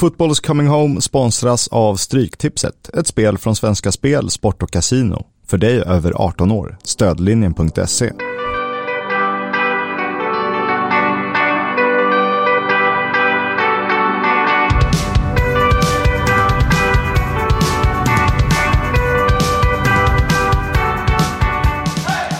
Football is coming home sponsras av Stryktipset, ett spel från Svenska Spel, Sport och Casino. För dig över 18 år. Stödlinjen.se.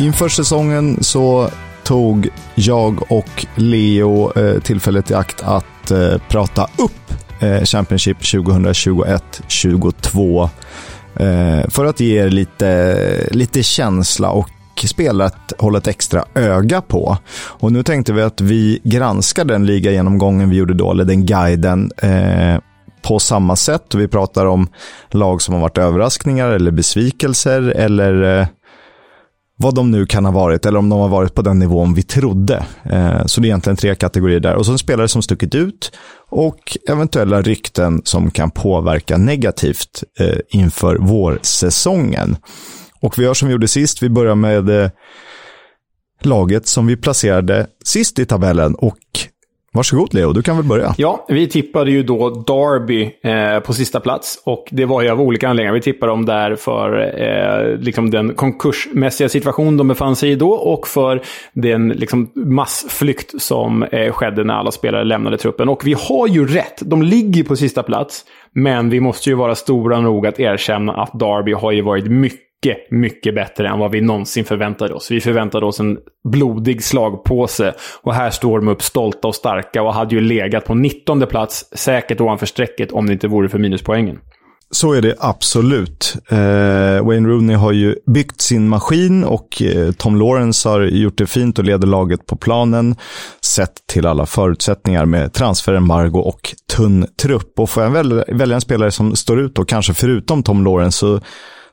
Inför säsongen så tog jag och Leo eh, tillfället i akt att eh, prata upp eh, Championship 2021-22 eh, för att ge er lite, lite känsla och spelare att hålla ett extra öga på. Och nu tänkte vi att vi granskar den liga genomgången vi gjorde då, eller den guiden, eh, på samma sätt. Vi pratar om lag som har varit överraskningar eller besvikelser eller eh, vad de nu kan ha varit, eller om de har varit på den nivån vi trodde. Eh, så det är egentligen tre kategorier där. Och så en spelare som stuckit ut och eventuella rykten som kan påverka negativt eh, inför vårsäsongen. Och vi gör som vi gjorde sist, vi börjar med eh, laget som vi placerade sist i tabellen och Varsågod Leo, du kan väl börja. Ja, vi tippade ju då Derby eh, på sista plats. Och det var ju av olika anledningar. Vi tippade dem där för eh, liksom den konkursmässiga situation de befann sig i då och för den liksom, massflykt som eh, skedde när alla spelare lämnade truppen. Och vi har ju rätt. De ligger på sista plats. Men vi måste ju vara stora nog att erkänna att Derby har ju varit mycket mycket, mycket bättre än vad vi någonsin förväntade oss. Vi förväntade oss en blodig slagpåse och här står de upp stolta och starka och hade ju legat på 19 plats, säkert ovanför strecket om det inte vore för minuspoängen. Så är det absolut. Eh, Wayne Rooney har ju byggt sin maskin och eh, Tom Lawrence har gjort det fint och leder laget på planen. Sett till alla förutsättningar med transferembargo och tunn trupp. Och får jag väl, välja en spelare som står ut och kanske förutom Tom Lawrence så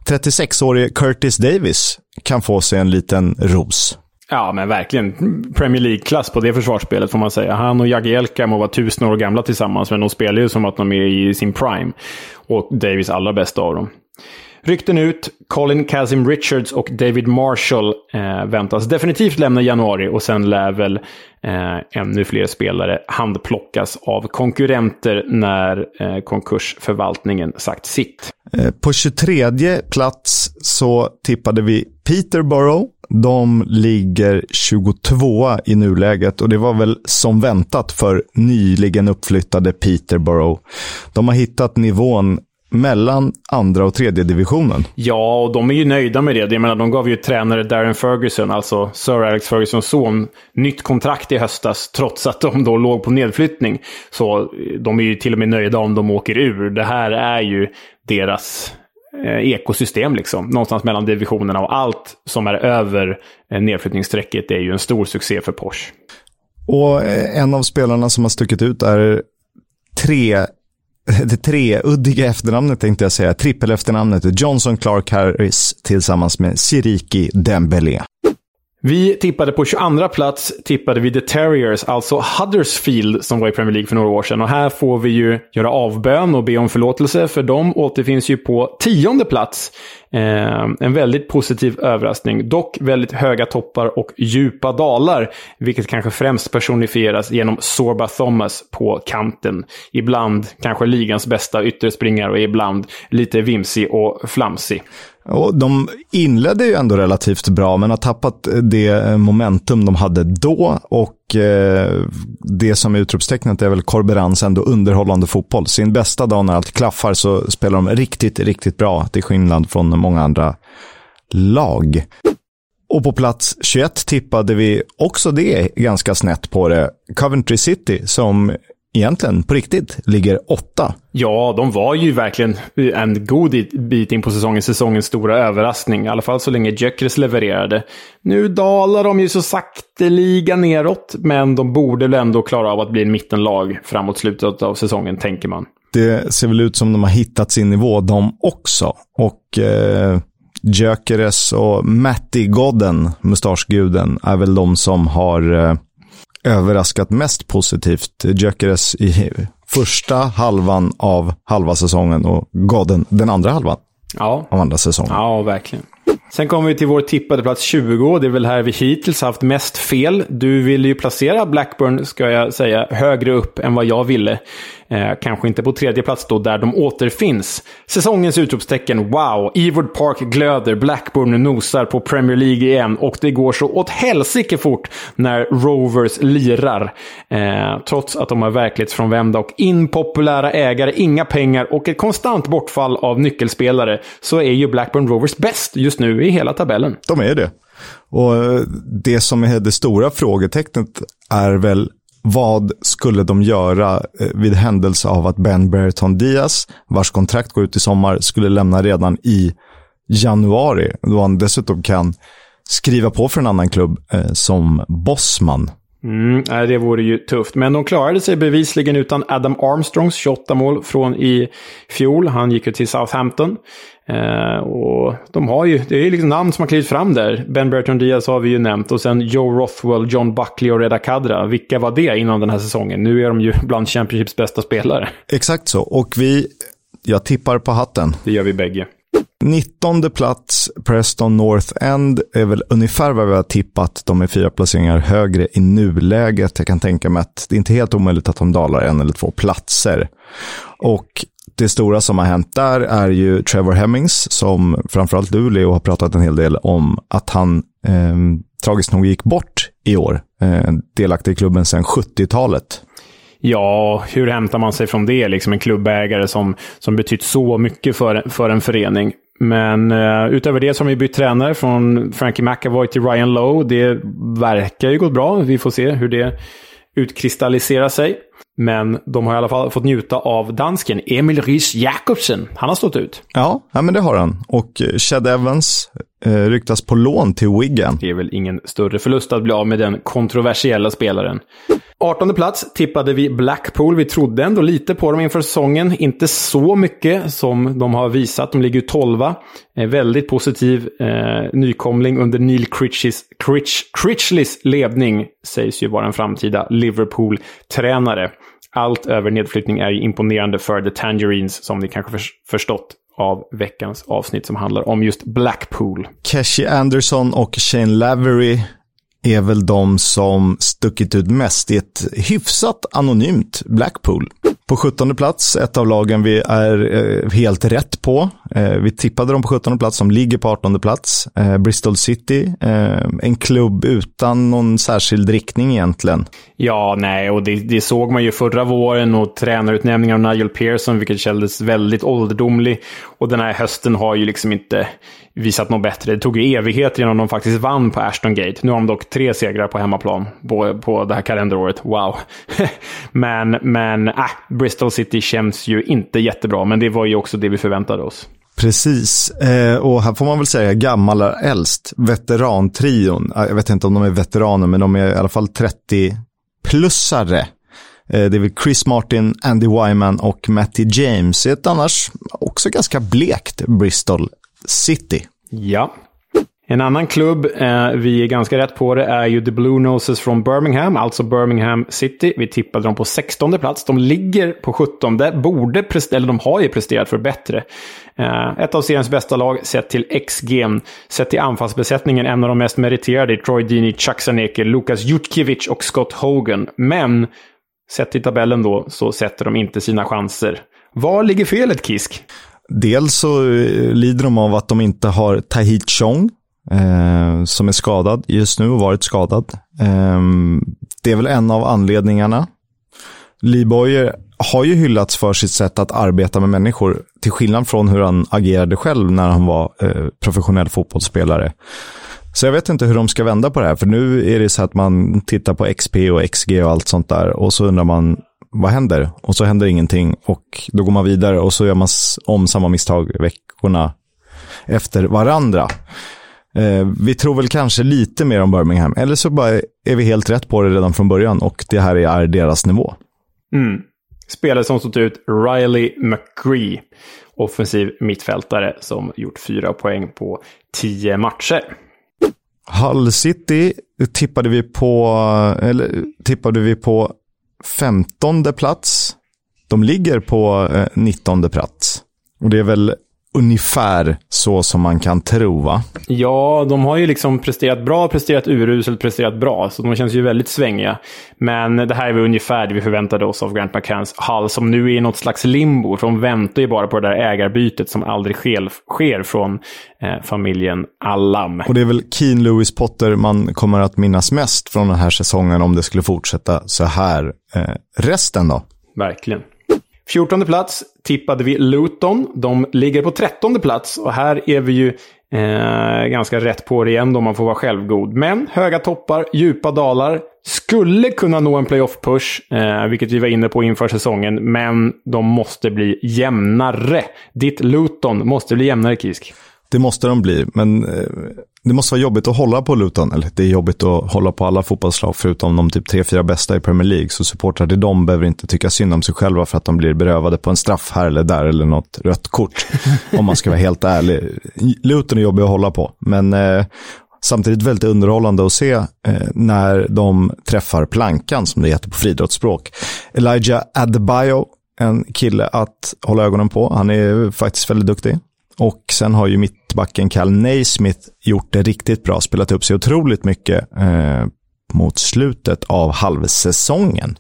36-årige Curtis Davis kan få sig en liten ros. Ja, men verkligen. Premier League-klass på det försvarsspelet får man säga. Han och Jagielka må vara tusen år gamla tillsammans, men de spelar ju som att de är i sin prime. Och Davis allra bästa av dem. Rykten ut, Colin Kazim Richards och David Marshall eh, väntas definitivt lämna i januari och sen lär väl eh, ännu fler spelare handplockas av konkurrenter när eh, konkursförvaltningen sagt sitt. Eh, på 23 plats så tippade vi Peterborough. De ligger 22 i nuläget och det var väl som väntat för nyligen uppflyttade Peterborough. De har hittat nivån mellan andra och tredje divisionen. Ja, och de är ju nöjda med det. Jag menar, de gav ju tränare Darren Ferguson, alltså Sir Alex Fergusons son, nytt kontrakt i höstas, trots att de då låg på nedflyttning. Så de är ju till och med nöjda om de åker ur. Det här är ju deras eh, ekosystem, liksom. Någonstans mellan divisionerna och allt som är över eh, nedflyttningsstrecket är ju en stor succé för Porsche. Och eh, en av spelarna som har stuckit ut är tre det treuddiga efternamnet tänkte jag säga, trippel efternamnet Johnson Clark Harris tillsammans med Siriki Dembele. Vi tippade på 22 plats, tippade vi The Terriers, alltså Huddersfield som var i Premier League för några år sedan. Och här får vi ju göra avbön och be om förlåtelse, för de återfinns ju på tionde plats. Eh, en väldigt positiv överraskning. Dock väldigt höga toppar och djupa dalar. Vilket kanske främst personifieras genom Sorba Thomas på kanten. Ibland kanske ligans bästa ytterspringare och ibland lite vimsig och flamsig. Och de inledde ju ändå relativt bra, men har tappat eh, det eh, momentum de hade då. Och eh, det som är utropstecknet är väl Corberans ändå underhållande fotboll. Sin bästa dag när allt klaffar så spelar de riktigt, riktigt bra. Till skillnad från många andra lag. Och på plats 21 tippade vi också det ganska snett på det. Coventry City som egentligen på riktigt ligger åtta. Ja, de var ju verkligen en god bit in på säsongen. Säsongens stora överraskning. I alla fall så länge Jökres levererade. Nu dalar de ju så sakteliga neråt, men de borde väl ändå klara av att bli en mittenlag framåt slutet av säsongen, tänker man. Det ser väl ut som de har hittat sin nivå, de också. Och eh, Gyökeres och Matti Godden, mustaschguden, är väl de som har eh, överraskat mest positivt. Gyökeres i första halvan av halva säsongen och Godden den andra halvan ja. av andra säsongen. Ja, verkligen. Sen kommer vi till vår tippade plats 20. Det är väl här vi hittills haft mest fel. Du ville ju placera Blackburn, ska jag säga, högre upp än vad jag ville. Eh, kanske inte på tredje plats då, där de återfinns. Säsongens utropstecken, wow! Ewood Park glöder, Blackburn nosar på Premier League igen och det går så åt helsike fort när Rovers lirar. Eh, trots att de är verklighetsfrånvända och impopulära ägare, inga pengar och ett konstant bortfall av nyckelspelare så är ju Blackburn Rovers bäst just nu i hela tabellen. De är det. Och eh, det som är det stora frågetecknet är väl vad skulle de göra eh, vid händelse av att Ben Brereton Diaz, vars kontrakt går ut i sommar, skulle lämna redan i januari, då han dessutom kan skriva på för en annan klubb eh, som bossman. Mm, det vore ju tufft. Men de klarade sig bevisligen utan Adam Armstrongs 28 mål från i fjol. Han gick ju till Southampton. Eh, och de har ju, det är ju liksom namn som har klivit fram där. Ben Bertrand Diaz har vi ju nämnt. Och sen Joe Rothwell, John Buckley och Reda Kadra. Vilka var det innan den här säsongen? Nu är de ju bland Championships bästa spelare. Exakt så. Och vi, jag tippar på hatten. Det gör vi bägge. 19 plats, Preston North End, är väl ungefär vad vi har tippat. De är fyra placeringar högre i nuläget. Jag kan tänka mig att det är inte helt omöjligt att de dalar en eller två platser. Och det stora som har hänt där är ju Trevor Hemmings, som framförallt du, Leo, har pratat en hel del om att han eh, tragiskt nog gick bort i år. Eh, delaktig i klubben sedan 70-talet. Ja, hur hämtar man sig från det? Liksom en klubbägare som, som betytt så mycket för, för en förening. Men uh, utöver det så har vi bytt tränare från Frankie McAvoy till Ryan Lowe. Det verkar ju gått bra. Vi får se hur det utkristalliserar sig. Men de har i alla fall fått njuta av dansken Emil Rys Jakobsen. Han har stått ut. Ja, ja men det har han. Och eh, Chad Evans Eh, ryktas på lån till Wigan. Det är väl ingen större förlust att bli av med den kontroversiella spelaren. 18 plats tippade vi Blackpool. Vi trodde ändå lite på dem inför säsongen. Inte så mycket som de har visat. De ligger ju 12. Eh, väldigt positiv eh, nykomling under Neil Critchleys, Critch, Critchleys ledning. Sägs ju vara en framtida Liverpool-tränare. Allt över nedflyttning är ju imponerande för The Tangerines, som ni kanske förstått av veckans avsnitt som handlar om just Blackpool. Cashy Anderson och Shane Lavery är väl de som stuckit ut mest i ett hyfsat anonymt Blackpool. På 17 plats, ett av lagen vi är eh, helt rätt på. Eh, vi tippade dem på 17 plats, som ligger på 18 plats. Eh, Bristol City, en klubb utan någon särskild riktning egentligen. Ja, nej, och det, det, såg man ju förra våren och tränarutnämningen av Nigel Pearson, vilket kändes väldigt ålderdomlig. Och den här hösten har ju liksom inte visat något bättre. Det tog ju evigheter innan de faktiskt vann på Ashton Gate. Nu har de dock tre segrar på hemmaplan på, på det här kalenderåret. Wow. men, men äh, Bristol City känns ju inte jättebra, men det var ju också det vi förväntade oss. Precis, eh, och här får man väl säga gammal är äldst. Veterantrion, jag vet inte om de är veteraner, men de är i alla fall 30-plussare. Eh, det är väl Chris Martin, Andy Wyman och Matty James. Ett annars också ganska blekt Bristol City. Ja. En annan klubb, eh, vi är ganska rätt på det, är ju The Blue Noses från Birmingham, alltså Birmingham City. Vi tippade dem på 16 plats. De ligger på 17. Borde, eller de har ju presterat för bättre. Eh, ett av seriens bästa lag sett till XG. Sett till anfallsbesättningen, en av de mest meriterade, Troy Dini, Chuck Saneke, Lukas Jutkiewicz och Scott Hogan. Men sett till tabellen då, så sätter de inte sina chanser. Var ligger felet, Kisk? Dels så eh, lider de av att de inte har Tahit Chong, eh, som är skadad just nu och varit skadad. Eh, det är väl en av anledningarna. Lee Boyer eh, har ju hyllats för sitt sätt att arbeta med människor, till skillnad från hur han agerade själv när han var eh, professionell fotbollsspelare. Så jag vet inte hur de ska vända på det här, för nu är det så att man tittar på XP och XG och allt sånt där och så undrar man, vad händer? Och så händer ingenting och då går man vidare och så gör man om samma misstag veckorna efter varandra. Eh, vi tror väl kanske lite mer om Birmingham, eller så bara är vi helt rätt på det redan från början och det här är deras nivå. Mm. Spelare som stått ut, Riley McCree, offensiv mittfältare som gjort fyra poäng på tio matcher. Hull City tippade vi på, eller tippade vi på femtonde plats. De ligger på eh, nittonde plats. Och det är väl ungefär så som man kan tro, va? Ja, de har ju liksom presterat bra, presterat uruselt, presterat bra. Så de känns ju väldigt svängiga. Men det här är väl ungefär det vi förväntade oss av Grant McCanns Hull, som nu är i något slags limbo. För de väntar ju bara på det där ägarbytet som aldrig sker, sker från eh, familjen Allam. Och det är väl Keen Lewis Potter man kommer att minnas mest från den här säsongen om det skulle fortsätta så här. Eh, resten då? Verkligen. 14 plats tippade vi Luton. De ligger på 13 plats och här är vi ju eh, ganska rätt på det igen om man får vara självgod. Men höga toppar, djupa dalar. Skulle kunna nå en playoff-push, eh, vilket vi var inne på inför säsongen. Men de måste bli jämnare. Ditt Luton måste bli jämnare, Kisk. Det måste de bli, men eh, det måste vara jobbigt att hålla på Luton. Eller det är jobbigt att hålla på alla fotbollslag förutom de typ tre, fyra bästa i Premier League. Så supportrar till dem behöver inte tycka synd om sig själva för att de blir berövade på en straff här eller där eller något rött kort. om man ska vara helt ärlig. Luton är jobbig att hålla på, men eh, samtidigt väldigt underhållande att se eh, när de träffar plankan, som det heter på friidrottsspråk. Elijah Adebayo, en kille att hålla ögonen på. Han är faktiskt väldigt duktig. Och sen har ju mittbacken Cal Naismith gjort det riktigt bra, spelat upp sig otroligt mycket eh, mot slutet av halvsäsongen.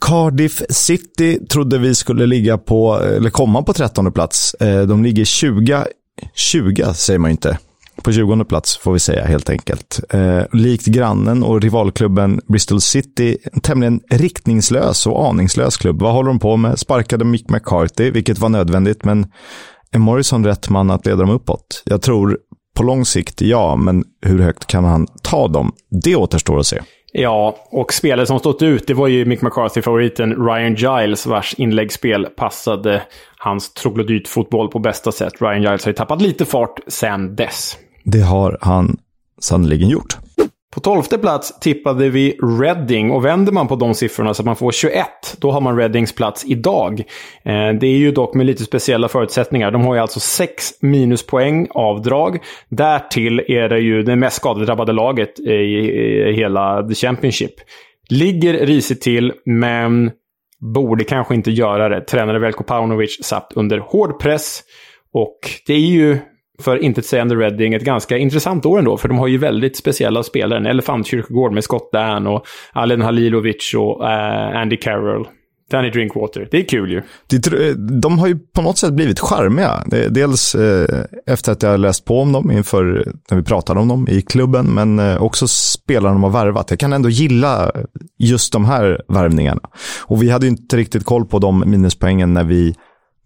Cardiff City trodde vi skulle ligga på, eller komma på trettonde plats. Eh, de ligger 20, 20 säger man inte. På 20 plats får vi säga helt enkelt. Eh, likt grannen och rivalklubben Bristol City, en tämligen riktningslös och aningslös klubb. Vad håller de på med? Sparkade Mick McCarthy, vilket var nödvändigt, men är Morrison rätt man att leda dem uppåt? Jag tror på lång sikt ja, men hur högt kan han ta dem? Det återstår att se. Ja, och spelare som stått ut, det var ju Mick McCarthy-favoriten Ryan Giles, vars inläggsspel passade hans troglodytfotboll på bästa sätt. Ryan Giles har ju tappat lite fart sen dess. Det har han sannoliken gjort. På tolfte plats tippade vi Reading och vänder man på de siffrorna så att man får 21, då har man Readings plats idag. Eh, det är ju dock med lite speciella förutsättningar. De har ju alltså 6 minuspoäng avdrag. Därtill är det ju det mest skadedrabbade laget i hela The Championship. Ligger risigt till, men borde kanske inte göra det. Tränare Velko Paunovic satt under hård press. Och det är ju för inte att säga Reading, ett ganska intressant år ändå. För de har ju väldigt speciella spelare. En elefantkyrkogård med Scott Dan och Alen Halilovic och uh, Andy Carroll. Danny Drinkwater. Det är kul ju. Eh, de har ju på något sätt blivit charmiga. Dels eh, efter att jag läst på om dem inför när vi pratade om dem i klubben, men eh, också spelarna de har värvat. Jag kan ändå gilla just de här värvningarna. Och vi hade ju inte riktigt koll på de minuspoängen när vi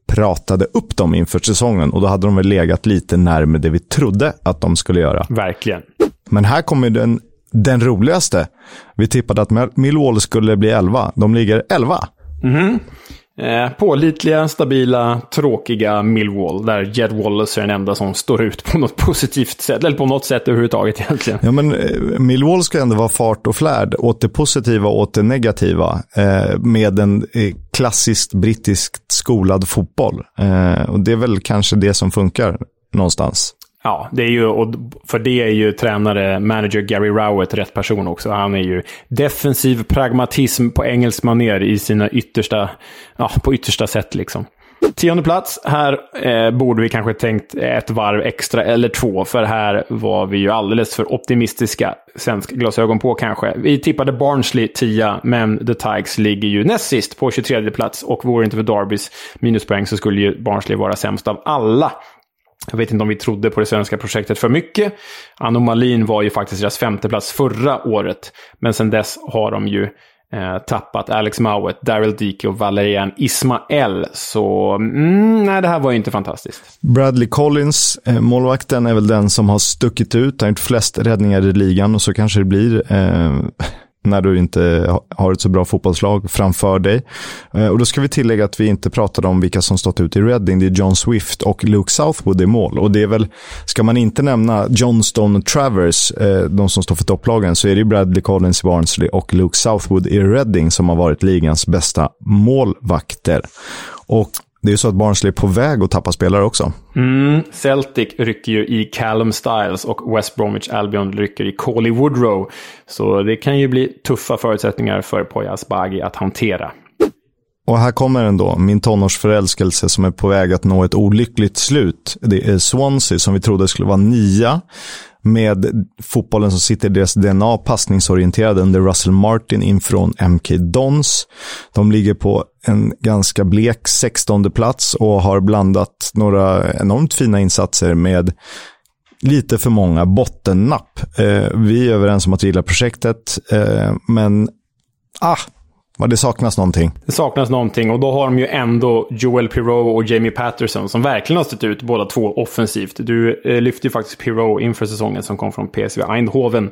pratade upp dem inför säsongen och då hade de väl legat lite närmare det vi trodde att de skulle göra. Verkligen. Men här kommer den, den roligaste. Vi tippade att Millwall skulle bli 11. De ligger 11. Mm. Eh, pålitliga, stabila, tråkiga Millwall. Där Jed Wallace är den enda som står ut på något positivt sätt. Eller på något sätt överhuvudtaget egentligen. Ja, men eh, Millwall ska ändå vara fart och flärd åt det positiva och åt det negativa. Eh, med en eh, klassiskt brittiskt skolad fotboll. Eh, och det är väl kanske det som funkar någonstans. Ja, det är ju, och för det är ju tränare, manager Gary Rowett rätt person också. Han är ju defensiv pragmatism på engelsk maner i sina yttersta, ja, på yttersta sätt liksom. Tionde plats. Här eh, borde vi kanske tänkt ett varv extra eller två, för här var vi ju alldeles för optimistiska. Svensk glasögon på kanske. Vi tippade Barnsley 10, men The Tigers ligger ju näst sist på 23 plats och vore det inte för Darbys minuspoäng så skulle ju Barnsley vara sämst av alla. Jag vet inte om vi trodde på det svenska projektet för mycket. Anomalin var ju faktiskt deras femte plats förra året. Men sen dess har de ju eh, tappat Alex Mowat, Daryl Dike och Valerian Ismael. Så mm, nej, det här var ju inte fantastiskt. Bradley Collins, eh, målvakten, är väl den som har stuckit ut. Han har gjort flest räddningar i ligan och så kanske det blir. Eh, när du inte har ett så bra fotbollslag framför dig. Eh, och då ska vi tillägga att vi inte pratade om vilka som stått ut i Reading. Det är John Swift och Luke Southwood i mål. Och det är väl, ska man inte nämna Johnston Travers, eh, de som står för topplagen, så är det Bradley Collins i Barnsley och Luke Southwood i Reading som har varit ligans bästa målvakter. Och det är ju så att Barnsley är på väg att tappa spelare också. Mm, Celtic rycker ju i Callum Styles och West Bromwich Albion rycker i Coley Woodrow. Så det kan ju bli tuffa förutsättningar för Poya Asbaghi att hantera. Och här kommer den då, min tonårsförälskelse som är på väg att nå ett olyckligt slut. Det är Swansea som vi trodde skulle vara nia med fotbollen som sitter i deras DNA, passningsorienterade under Russell Martin infrån MK Dons. De ligger på en ganska blek 16 plats och har blandat några enormt fina insatser med lite för många bottennapp. Eh, vi är överens om att gilla projektet, eh, men ah, vad det saknas någonting. Det saknas någonting och då har de ju ändå Joel Pirou och Jamie Patterson som verkligen har stått ut båda två offensivt. Du eh, lyfte ju faktiskt Pirou inför säsongen som kom från PSV Eindhoven.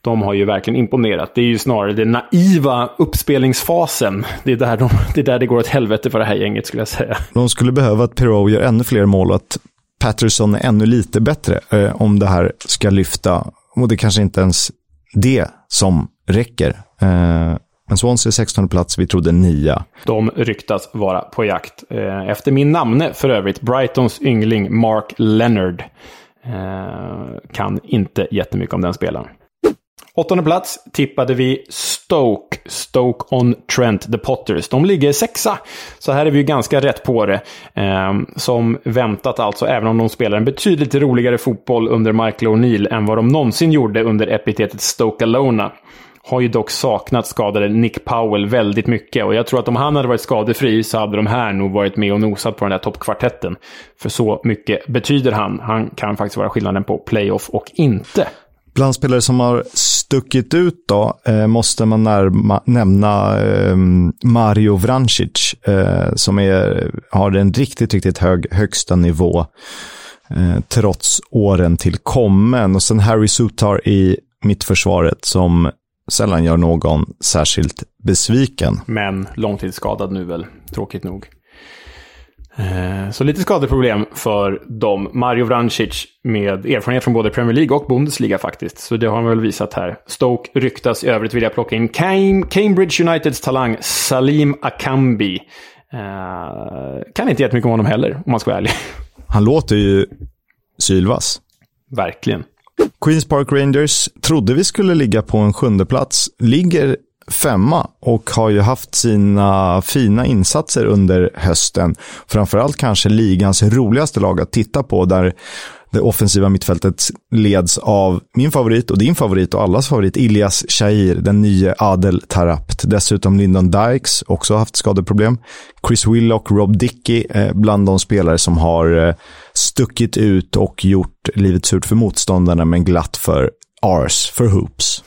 De har ju verkligen imponerat. Det är ju snarare den naiva uppspelningsfasen. Det är, där de, det är där det går åt helvete för det här gänget skulle jag säga. De skulle behöva att Pirou gör ännu fler mål och att Patterson är ännu lite bättre eh, om det här ska lyfta. Och det kanske inte ens det som räcker. Eh, men Swansea 16 plats, vi trodde 9. De ryktas vara på jakt. Eh, efter min namne för övrigt, Brightons yngling Mark Leonard. Eh, kan inte jättemycket om den spelaren. Åttonde plats tippade vi Stoke. Stoke on Trent, The Potters. De ligger sexa. Så här är vi ju ganska rätt på det. Ehm, som väntat alltså, även om de spelar en betydligt roligare fotboll under Michael O'Neill än vad de någonsin gjorde under epitetet Stoke Alona har ju dock saknat skadade Nick Powell väldigt mycket. Och jag tror att om han hade varit skadefri så hade de här nog varit med och nosat på den där toppkvartetten. För så mycket betyder han. Han kan faktiskt vara skillnaden på playoff och inte. Bland spelare som har stuckit ut då eh, måste man närma, nämna eh, Mario Vrancic eh, som är, har en riktigt, riktigt hög högsta nivå eh, trots åren till kommen. Och sen Harry Sutar i mittförsvaret som sällan gör någon särskilt besviken. Men långtidsskadad nu väl, tråkigt nog. Eh, så lite skadeproblem för dem. Mario Vrancic med erfarenhet från både Premier League och Bundesliga faktiskt. Så det har han väl visat här. Stoke ryktas i övrigt vilja plocka in Cambridge Uniteds talang Salim Akambi. Uh, kan inte jättemycket om honom heller, om man ska vara ärlig. Han låter ju sylvass. Verkligen. Queens Park Rangers trodde vi skulle ligga på en sjunde plats. Ligger femma och har ju haft sina fina insatser under hösten. Framförallt kanske ligans roligaste lag att titta på där det offensiva mittfältet leds av min favorit och din favorit och allas favorit Ilias Shahir, den nya Adel Tarapt. Dessutom Lyndon Dykes, också haft skadeproblem. Chris Willock, Rob Dickey, eh, bland de spelare som har eh, stuckit ut och gjort livet surt för motståndarna men glatt för Ars, för Hoops.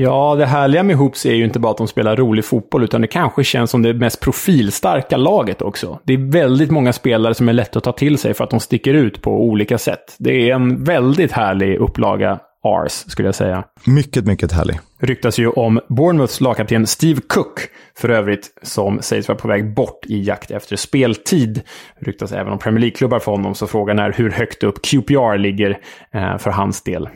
Ja, det härliga med Hoops är ju inte bara att de spelar rolig fotboll, utan det kanske känns som det mest profilstarka laget också. Det är väldigt många spelare som är lätta att ta till sig för att de sticker ut på olika sätt. Det är en väldigt härlig upplaga Ars, skulle jag säga. Mycket, mycket härlig. Ryktas ju om Bournemouths lagkapten Steve Cook, för övrigt, som sägs vara på väg bort i jakt efter speltid. Ryktas även om Premier League-klubbar för honom, så frågan är hur högt upp QPR ligger eh, för hans del.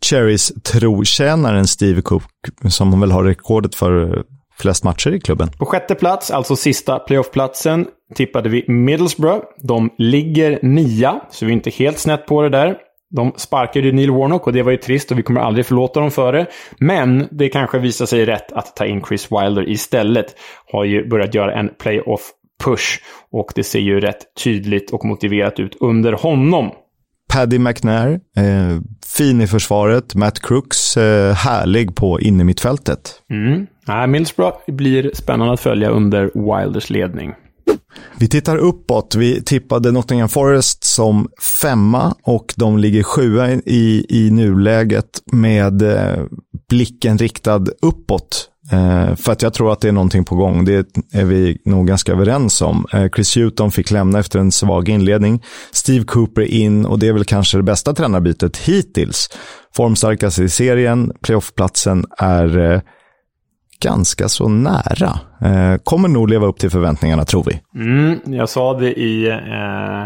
Cherries trotjänaren Steve Cook, som väl har rekordet för eh, flest matcher i klubben. På sjätte plats, alltså sista playoffplatsen, tippade vi Middlesbrough. De ligger nia, så vi är inte helt snett på det där. De sparkade ju Neil Warnock och det var ju trist och vi kommer aldrig förlåta dem för det. Men det kanske visar sig rätt att ta in Chris Wilder istället. Har ju börjat göra en playoff push och det ser ju rätt tydligt och motiverat ut under honom. Paddy McNair, eh, fin i försvaret. Matt Crooks, eh, härlig på innermittfältet. Mm. Ja, blir spännande att följa under Wilders ledning. Vi tittar uppåt. Vi tippade Nottingham Forest som femma och de ligger sjua i, i nuläget med eh, blicken riktad uppåt Eh, för att jag tror att det är någonting på gång. Det är vi nog ganska överens om. Eh, Chris Hewton fick lämna efter en svag inledning. Steve Cooper in och det är väl kanske det bästa tränarbytet hittills. Formstarkaste i serien, playoffplatsen är eh, ganska så nära. Eh, kommer nog leva upp till förväntningarna tror vi. Mm, jag sa det i eh,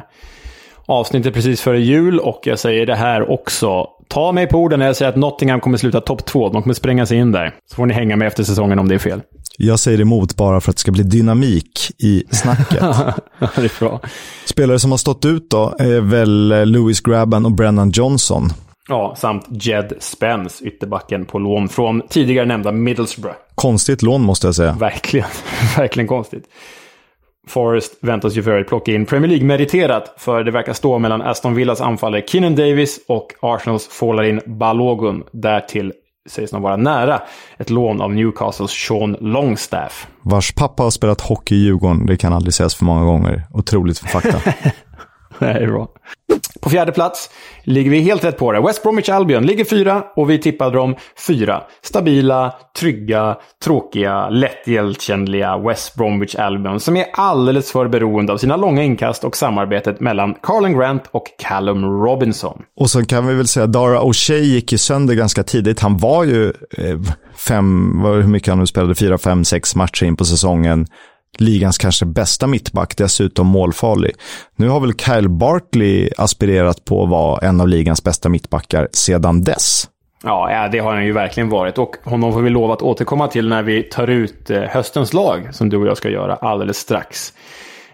avsnittet precis före jul och jag säger det här också. Ta mig på orden när jag säger att Nottingham kommer sluta topp två. De kommer spränga sig in där. Så får ni hänga med efter säsongen om det är fel. Jag säger emot bara för att det ska bli dynamik i snacket. det är bra. Spelare som har stått ut då är väl Louis Grabban och Brennan Johnson. Ja, samt Jed Spence, ytterbacken på lån från tidigare nämnda Middlesbrough. Konstigt lån måste jag säga. Verkligen, verkligen konstigt. Forest väntas ju för övrigt plocka in Premier League-meriterat, för det verkar stå mellan Aston Villas anfallare Keenan Davis och Arsenals Folarin Balogun. Därtill sägs nog vara nära ett lån av Newcastles Sean Longstaff. Vars pappa har spelat hockey i Djurgården, det kan aldrig sägas för många gånger. Otroligt för fakta. det är bra. På fjärde plats ligger vi helt rätt på det. West Bromwich Albion ligger fyra och vi tippade dem fyra. Stabila, trygga, tråkiga, lättigenkännliga West Bromwich Albion som är alldeles för beroende av sina långa inkast och samarbetet mellan Carlin Grant och Callum Robinson. Och så kan vi väl säga att Dara O'Shea gick ju sönder ganska tidigt. Han var ju eh, fem, hur mycket han nu spelade, fyra, fem, sex matcher in på säsongen ligans kanske bästa mittback, dessutom målfarlig. Nu har väl Kyle Bartley aspirerat på att vara en av ligans bästa mittbackar sedan dess. Ja, det har han ju verkligen varit. Och honom får vi lov att återkomma till när vi tar ut eh, höstens lag, som du och jag ska göra alldeles strax.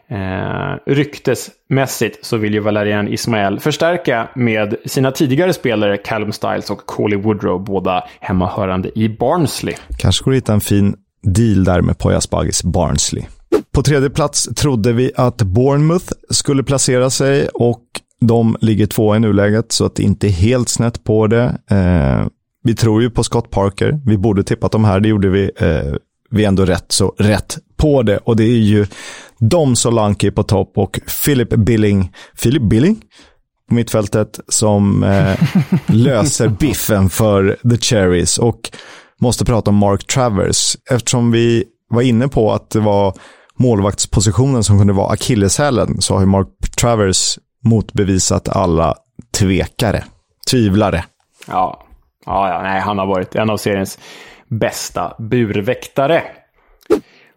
Eh, ryktesmässigt så vill ju Valerian Ismael förstärka med sina tidigare spelare Callum Styles och Coley Woodrow, båda hemmahörande i Barnsley. Kanske går det hitta en fin deal där med Poya Asbagis Barnsley. På tredje plats trodde vi att Bournemouth skulle placera sig och de ligger två i nuläget så att det inte är helt snett på det. Eh, vi tror ju på Scott Parker. Vi borde tippat de här, det gjorde vi. Eh, vi är ändå rätt så rätt på det och det är ju Dom Solanke på topp och Philip Billing, Philip Billing på mittfältet som eh, löser biffen för The Cherries och måste prata om Mark Travers. Eftersom vi var inne på att det var målvaktspositionen som kunde vara akilleshälen så har ju Mark Travers motbevisat alla tvekare, tvivlare. Ja, ja, ja nej, han har varit en av seriens bästa burväktare.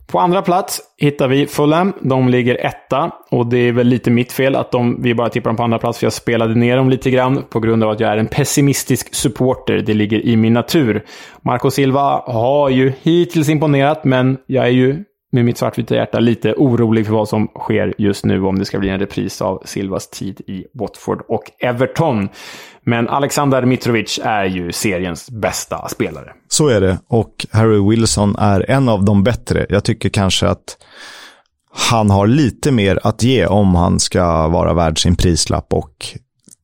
På andra plats hittar vi Fulham. De ligger etta. Och det är väl lite mitt fel att de, vi bara tippar dem på andra plats, för jag spelade ner dem lite grann på grund av att jag är en pessimistisk supporter. Det ligger i min natur. Marco Silva har ju hittills imponerat, men jag är ju med mitt svartvita hjärta lite orolig för vad som sker just nu om det ska bli en repris av Silvas tid i Watford och Everton. Men Alexander Mitrovic är ju seriens bästa spelare. Så är det och Harry Wilson är en av de bättre. Jag tycker kanske att han har lite mer att ge om han ska vara värd sin prislapp och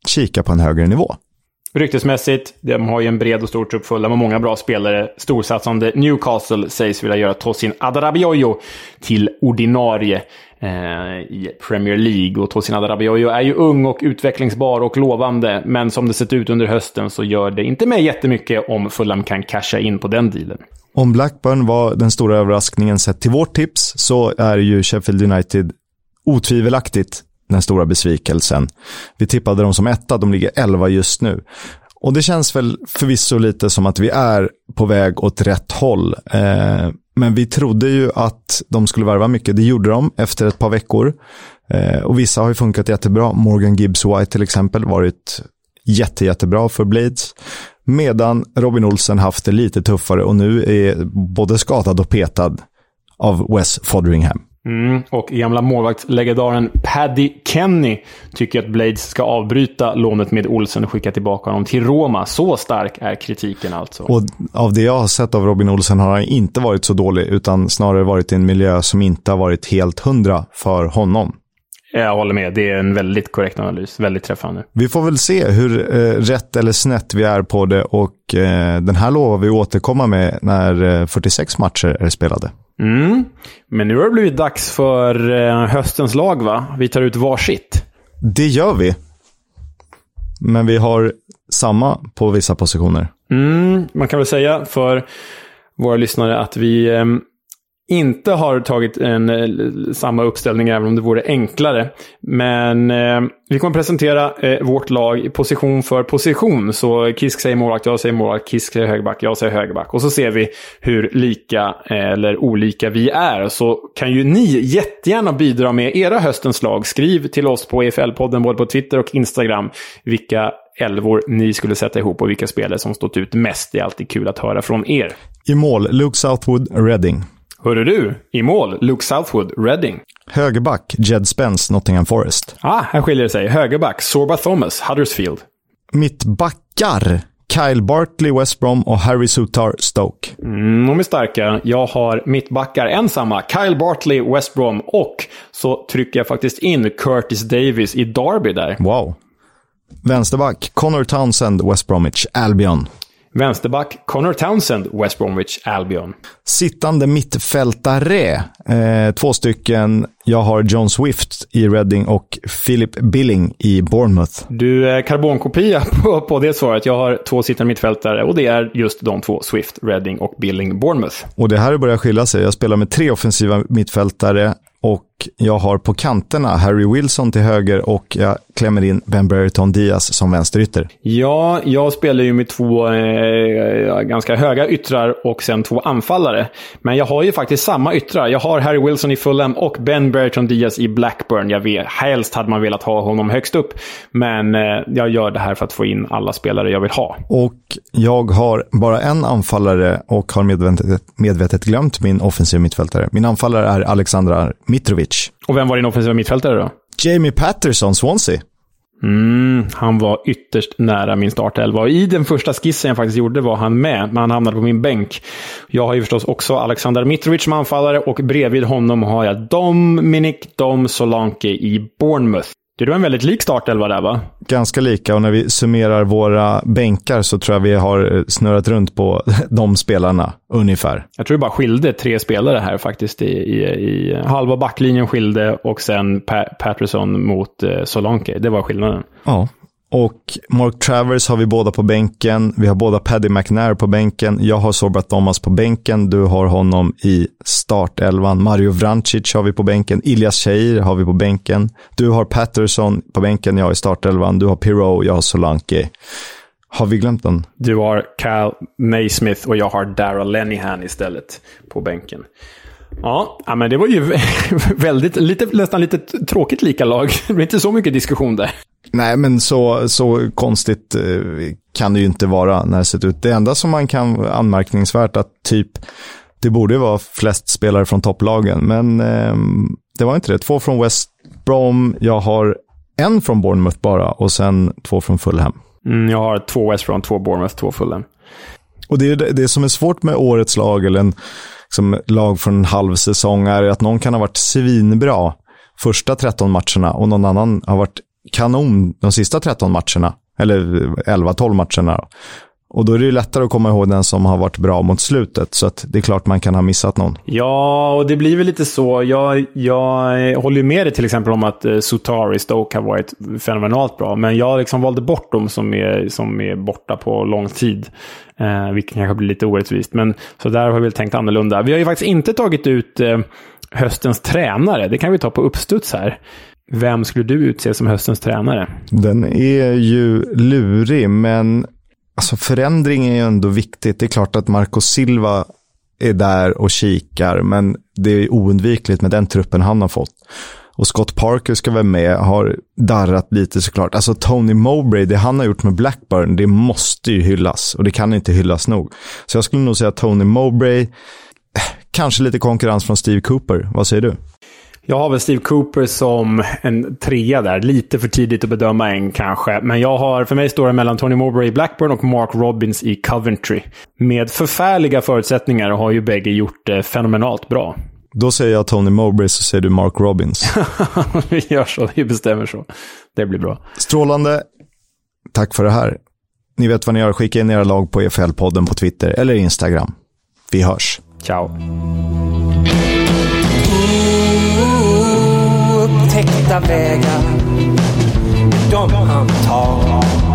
kika på en högre nivå. Ryktesmässigt, de har ju en bred och stor trupp full med många bra spelare. Storsatsande Newcastle sägs vilja göra Tosin Adarabioyo till ordinarie Eh, i Premier League. Och Tosin Adarabioyo är ju ung och utvecklingsbar och lovande, men som det sett ut under hösten så gör det inte mig jättemycket om Fulham kan casha in på den dealen. Om Blackburn var den stora överraskningen sett till vårt tips så är ju Sheffield United otvivelaktigt den stora besvikelsen. Vi tippade dem som etta, de ligger elva just nu. Och det känns väl förvisso lite som att vi är på väg åt rätt håll. Eh, men vi trodde ju att de skulle värva mycket. Det gjorde de efter ett par veckor. Eh, och vissa har ju funkat jättebra. Morgan Gibbs White till exempel varit jätte, jättebra för Blades. Medan Robin Olsen haft det lite tuffare och nu är både skadad och petad av Wes Fodringham. Mm, och gamla målvaktslegendaren Paddy Kenny tycker att Blades ska avbryta lånet med Olsen och skicka tillbaka honom till Roma. Så stark är kritiken alltså. Och av det jag har sett av Robin Olsen har han inte varit så dålig, utan snarare varit i en miljö som inte har varit helt hundra för honom. Jag håller med. Det är en väldigt korrekt analys. Väldigt träffande. Vi får väl se hur eh, rätt eller snett vi är på det och eh, den här lovar vi återkomma med när eh, 46 matcher är spelade. Mm. Men nu har det blivit dags för eh, höstens lag, va? Vi tar ut varsitt. Det gör vi. Men vi har samma på vissa positioner. Mm, man kan väl säga för våra lyssnare att vi eh, inte har tagit en, eh, samma uppställning, även om det vore enklare. Men eh, vi kommer presentera eh, vårt lag position för position. Så Kisk säger målvakt, jag säger målvakt, Kisk säger högerback, jag säger högerback. Och så ser vi hur lika eh, eller olika vi är. Så kan ju ni jättegärna bidra med era höstens lag. Skriv till oss på EFL-podden både på Twitter och Instagram vilka elvor ni skulle sätta ihop och vilka spelare som stått ut mest. Det är alltid kul att höra från er. I mål, Luke Southwood, Reading. Hörru du, i mål, Luke Southwood, Reading. Högerback, Jed Spence, Nottingham Forest. Ah, här skiljer det sig. Högerback, Sorba Thomas, Huddersfield. Mittbackar, Kyle Bartley, West Brom och Harry Sutar, Stoke. Mm, de är starka. Jag har mittbackar ensamma. Kyle Bartley, West Brom och så trycker jag faktiskt in Curtis Davis i Derby där. Wow. Vänsterback, Connor Townsend, West Bromwich, Albion. Vänsterback Connor Townsend, West Bromwich Albion. Sittande mittfältare, eh, två stycken. Jag har John Swift i Reading och Philip Billing i Bournemouth. Du är karbonkopia på, på det svaret. Jag har två sittande mittfältare och det är just de två, Swift, Reading och Billing, Bournemouth. Och det här börjar skilja sig. Jag spelar med tre offensiva mittfältare och jag har på kanterna Harry Wilson till höger och jag klämmer in Ben Brereton Diaz som vänsterytter. Ja, jag spelar ju med två eh, ganska höga yttrar och sen två anfallare. Men jag har ju faktiskt samma yttrar. Jag har Harry Wilson i Fulham och Ben Brereton Diaz i Blackburn. Jag vet, helst hade man velat ha honom högst upp. Men eh, jag gör det här för att få in alla spelare jag vill ha. Och jag har bara en anfallare och har medvetet, medvetet glömt min offensiva mittfältare. Min anfallare är Alexandra Mitrovic. Och vem var din offensiva mittfältare då? Jamie Patterson, Swansea. Mm, han var ytterst nära min startelva. I den första skissen jag faktiskt gjorde var han med, men han hamnade på min bänk. Jag har ju förstås också Alexander Mitrovic som anfallare och bredvid honom har jag Dominic Dom Solanke i Bournemouth. Det var en väldigt lik startelva där va? Ganska lika och när vi summerar våra bänkar så tror jag vi har snurrat runt på de spelarna ungefär. Jag tror det bara skilde tre spelare här faktiskt. I, i, i halva backlinjen skilde och sen pa Patterson mot eh, Solanke. Det var skillnaden. Ja, och Mark Travers har vi båda på bänken. Vi har båda Paddy McNair på bänken. Jag har Sorbat Thomas på bänken. Du har honom i startelvan. Mario Vrancic har vi på bänken. Ilias Cheir har vi på bänken. Du har Patterson på bänken. Jag har i startelvan. Du har Pirou. Jag har Solanke. Har vi glömt den? Du har Cal Naismith och jag har Dara Lenihan istället på bänken. Ja, men det var ju väldigt, lite, nästan lite tråkigt lika lag. Det blev inte så mycket diskussion där. Nej, men så, så konstigt eh, kan det ju inte vara när det ser ut. Det enda som man kan anmärkningsvärt att typ, det borde vara flest spelare från topplagen, men eh, det var inte det. Två från West Brom, jag har en från Bournemouth bara och sen två från Fulham. Mm, jag har två West Brom, två Bournemouth, två Fulham. Och det, är det, det som är svårt med årets lag, eller en liksom, lag från en halv säsong, är att någon kan ha varit svinbra första 13 matcherna och någon annan har varit kanon de sista 13 matcherna. Eller 11-12 matcherna. Och då är det ju lättare att komma ihåg den som har varit bra mot slutet. Så att det är klart man kan ha missat någon. Ja, och det blir väl lite så. Jag, jag håller med dig till exempel om att eh, Sutari Stoke har varit fenomenalt bra. Men jag liksom valde bort dem som är, som är borta på lång tid. Eh, vilket kanske blir lite orättvist. Men så där har vi väl tänkt annorlunda. Vi har ju faktiskt inte tagit ut eh, höstens tränare. Det kan vi ta på uppstuds här. Vem skulle du utse som höstens tränare? Den är ju lurig, men alltså förändring är ju ändå viktigt. Det är klart att Marco Silva är där och kikar, men det är oundvikligt med den truppen han har fått. Och Scott Parker ska vara med, har darrat lite såklart. Alltså Tony Mowbray, det han har gjort med Blackburn, det måste ju hyllas. Och det kan inte hyllas nog. Så jag skulle nog säga Tony Mowbray, eh, kanske lite konkurrens från Steve Cooper. Vad säger du? Jag har väl Steve Cooper som en trea där. Lite för tidigt att bedöma en kanske. Men jag har, för mig står det mellan Tony Mowbray i Blackburn och Mark Robbins i Coventry. Med förfärliga förutsättningar har ju bägge gjort det fenomenalt bra. Då säger jag Tony Mowbray så säger du Mark Robbins. vi gör så, vi bestämmer så. Det blir bra. Strålande. Tack för det här. Ni vet vad ni gör, skicka in era lag på EFL-podden på Twitter eller Instagram. Vi hörs. Ciao. Upptäckta vägar de han tar.